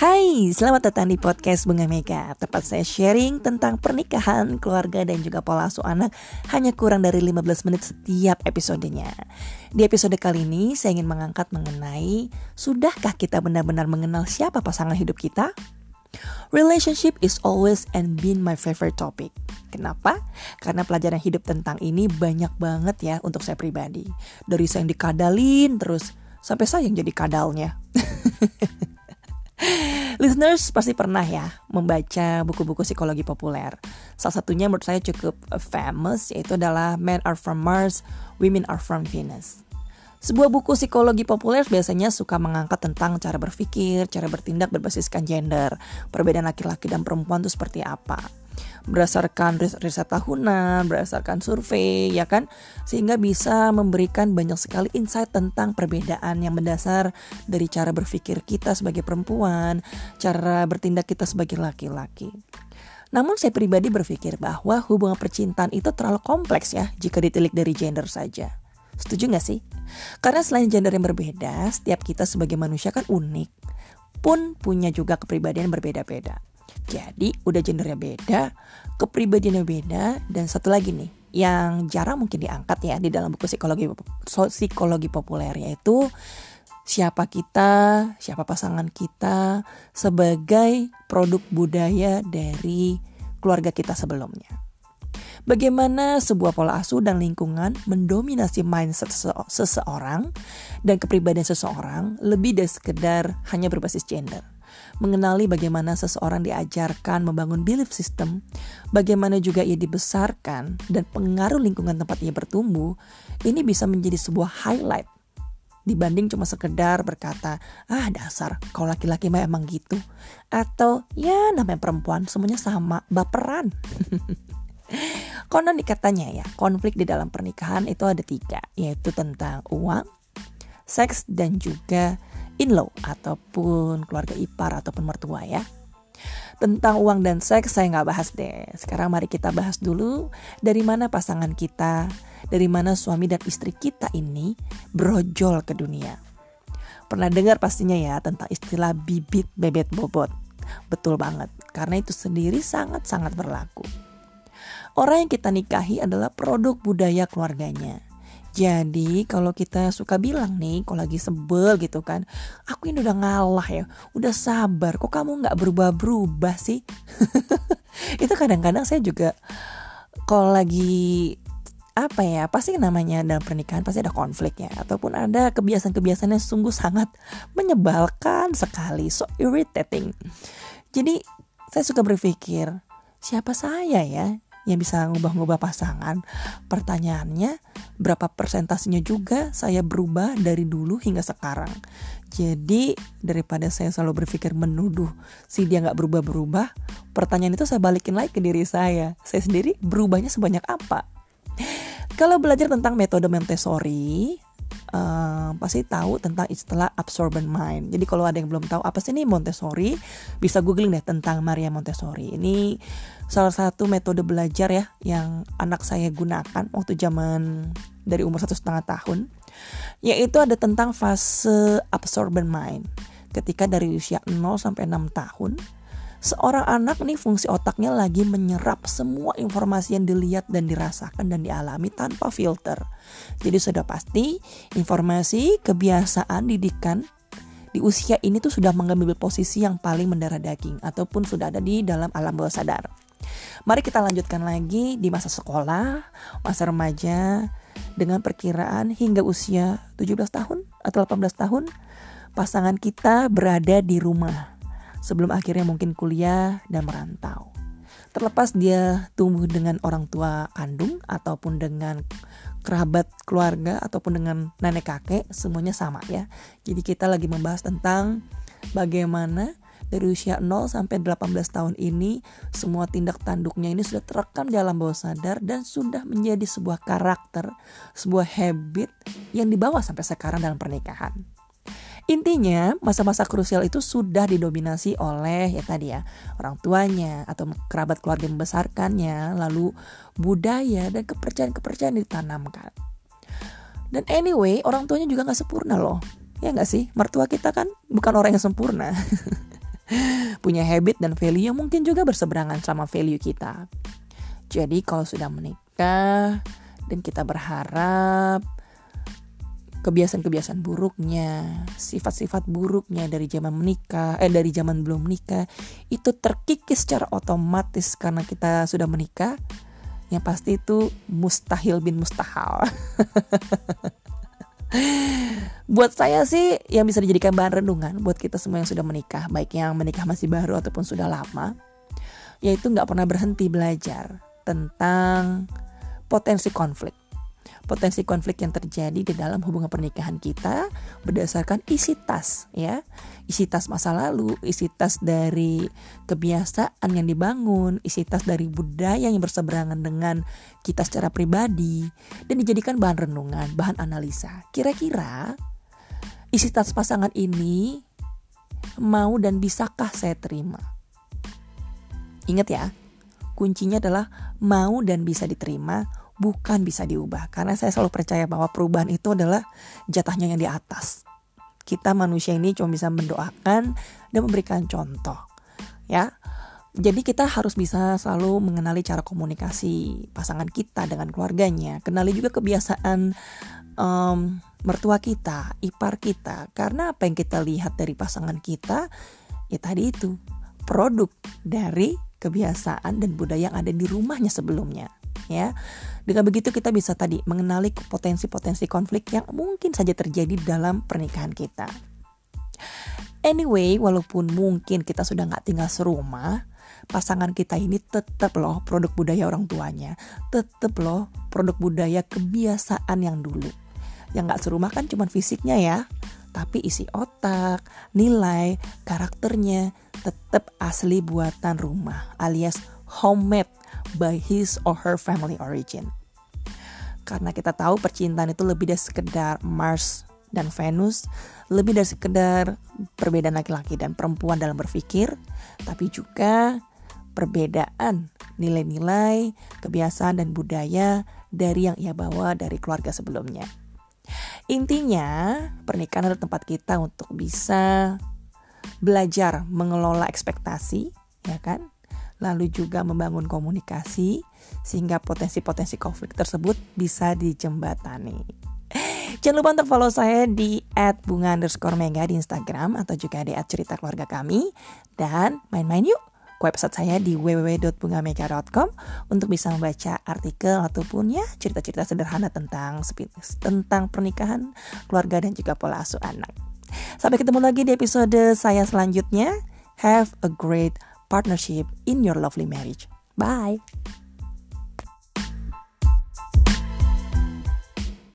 Hai, selamat datang di podcast Bunga Mega Tempat saya sharing tentang pernikahan, keluarga, dan juga pola asuh anak Hanya kurang dari 15 menit setiap episodenya Di episode kali ini saya ingin mengangkat mengenai Sudahkah kita benar-benar mengenal siapa pasangan hidup kita? Relationship is always and been my favorite topic. Kenapa? Karena pelajaran hidup tentang ini banyak banget ya untuk saya pribadi. Dari saya yang dikadalin terus sampai saya yang jadi kadalnya. Listeners pasti pernah ya membaca buku-buku psikologi populer. Salah satunya menurut saya cukup famous yaitu adalah Men Are From Mars, Women Are From Venus. Sebuah buku psikologi populer biasanya suka mengangkat tentang cara berpikir, cara bertindak berbasiskan gender, perbedaan laki-laki dan perempuan itu seperti apa. Berdasarkan riset tahunan, berdasarkan survei, ya kan? Sehingga bisa memberikan banyak sekali insight tentang perbedaan yang mendasar dari cara berpikir kita sebagai perempuan, cara bertindak kita sebagai laki-laki. Namun saya pribadi berpikir bahwa hubungan percintaan itu terlalu kompleks ya jika ditilik dari gender saja. Setuju gak sih? Karena selain gender yang berbeda, setiap kita sebagai manusia kan unik. Pun punya juga kepribadian berbeda-beda. Jadi udah gendernya beda, kepribadiannya beda, dan satu lagi nih yang jarang mungkin diangkat ya di dalam buku psikologi psikologi populer yaitu siapa kita, siapa pasangan kita sebagai produk budaya dari keluarga kita sebelumnya. Bagaimana sebuah pola asuh dan lingkungan mendominasi mindset seseorang dan kepribadian seseorang lebih dari sekedar hanya berbasis gender. Mengenali bagaimana seseorang diajarkan membangun belief system, bagaimana juga ia dibesarkan, dan pengaruh lingkungan tempat ia bertumbuh, ini bisa menjadi sebuah highlight dibanding cuma sekedar berkata, ah dasar kau laki-laki mah emang gitu. Atau ya namanya perempuan semuanya sama, baperan. Konon dikatanya ya, konflik di dalam pernikahan itu ada tiga, yaitu tentang uang, seks, dan juga in-law ataupun keluarga ipar ataupun mertua ya. Tentang uang dan seks saya nggak bahas deh. Sekarang mari kita bahas dulu dari mana pasangan kita, dari mana suami dan istri kita ini brojol ke dunia. Pernah dengar pastinya ya tentang istilah bibit bebet bobot. Betul banget, karena itu sendiri sangat-sangat berlaku. Orang yang kita nikahi adalah produk budaya keluarganya. Jadi kalau kita suka bilang nih, kalau lagi sebel gitu kan, aku ini udah ngalah ya, udah sabar, kok kamu nggak berubah-berubah sih? itu kadang-kadang saya juga kalau lagi apa ya pasti namanya dalam pernikahan pasti ada konflik ya ataupun ada kebiasaan-kebiasaan yang sungguh sangat menyebalkan sekali so irritating jadi saya suka berpikir siapa saya ya yang bisa ngubah-ngubah pasangan. Pertanyaannya, berapa persentasenya juga saya berubah dari dulu hingga sekarang. Jadi daripada saya selalu berpikir menuduh si dia nggak berubah-berubah, pertanyaan itu saya balikin lagi ke diri saya. Saya sendiri berubahnya sebanyak apa? Kalau belajar tentang metode Montessori, uh, pasti tahu tentang istilah absorbent mind. Jadi kalau ada yang belum tahu apa sih ini Montessori, bisa googling deh tentang Maria Montessori. Ini salah satu metode belajar ya yang anak saya gunakan waktu zaman dari umur satu setengah tahun, yaitu ada tentang fase absorbent mind. Ketika dari usia 0 sampai 6 tahun, seorang anak nih fungsi otaknya lagi menyerap semua informasi yang dilihat dan dirasakan dan dialami tanpa filter. Jadi sudah pasti informasi, kebiasaan, didikan di usia ini tuh sudah mengambil posisi yang paling mendarah daging ataupun sudah ada di dalam alam bawah sadar. Mari kita lanjutkan lagi di masa sekolah, masa remaja dengan perkiraan hingga usia 17 tahun atau 18 tahun pasangan kita berada di rumah sebelum akhirnya mungkin kuliah dan merantau. Terlepas dia tumbuh dengan orang tua kandung ataupun dengan kerabat keluarga ataupun dengan nenek kakek semuanya sama ya. Jadi kita lagi membahas tentang bagaimana dari usia 0 sampai 18 tahun ini semua tindak tanduknya ini sudah terekam di alam bawah sadar dan sudah menjadi sebuah karakter, sebuah habit yang dibawa sampai sekarang dalam pernikahan. Intinya, masa-masa krusial itu sudah didominasi oleh ya tadi ya, orang tuanya atau kerabat keluarga membesarkannya, lalu budaya dan kepercayaan-kepercayaan ditanamkan. Dan anyway, orang tuanya juga nggak sempurna loh. Ya nggak sih? Mertua kita kan bukan orang yang sempurna. punya habit dan value yang mungkin juga berseberangan sama value kita. Jadi kalau sudah menikah dan kita berharap kebiasaan-kebiasaan buruknya, sifat-sifat buruknya dari zaman menikah, eh dari zaman belum menikah itu terkikis secara otomatis karena kita sudah menikah. Yang pasti itu mustahil bin mustahil. buat saya sih yang bisa dijadikan bahan renungan buat kita semua yang sudah menikah, baik yang menikah masih baru ataupun sudah lama, yaitu nggak pernah berhenti belajar tentang potensi konflik potensi konflik yang terjadi di dalam hubungan pernikahan kita berdasarkan isi tas ya. Isi tas masa lalu isi tas dari kebiasaan yang dibangun isi tas dari budaya yang berseberangan dengan kita secara pribadi dan dijadikan bahan renungan bahan analisa. Kira-kira isi tas pasangan ini mau dan bisakah saya terima? Ingat ya kuncinya adalah mau dan bisa diterima bukan bisa diubah karena saya selalu percaya bahwa perubahan itu adalah jatahnya yang di atas. Kita manusia ini cuma bisa mendoakan dan memberikan contoh. Ya. Jadi kita harus bisa selalu mengenali cara komunikasi pasangan kita dengan keluarganya, kenali juga kebiasaan um, mertua kita, ipar kita. Karena apa yang kita lihat dari pasangan kita, ya tadi itu produk dari kebiasaan dan budaya yang ada di rumahnya sebelumnya ya. Dengan begitu kita bisa tadi mengenali potensi-potensi konflik yang mungkin saja terjadi dalam pernikahan kita. Anyway, walaupun mungkin kita sudah nggak tinggal serumah, pasangan kita ini tetap loh produk budaya orang tuanya, tetap loh produk budaya kebiasaan yang dulu. Yang nggak serumah kan cuma fisiknya ya, tapi isi otak, nilai, karakternya tetap asli buatan rumah alias homemade by his or her family origin. Karena kita tahu percintaan itu lebih dari sekedar Mars dan Venus, lebih dari sekedar perbedaan laki-laki dan perempuan dalam berpikir, tapi juga perbedaan nilai-nilai, kebiasaan dan budaya dari yang ia bawa dari keluarga sebelumnya. Intinya, pernikahan adalah tempat kita untuk bisa belajar mengelola ekspektasi, ya kan? Lalu juga membangun komunikasi sehingga potensi-potensi konflik tersebut bisa dijembatani. Jangan lupa untuk follow saya di @bunga underscore mega di Instagram atau juga di cerita keluarga kami dan main-main yuk ke website saya di www.bungamega.com untuk bisa membaca artikel ataupun ya cerita-cerita sederhana tentang tentang pernikahan, keluarga dan juga pola asuh anak. Sampai ketemu lagi di episode saya selanjutnya. Have a great partnership in your lovely marriage. Bye.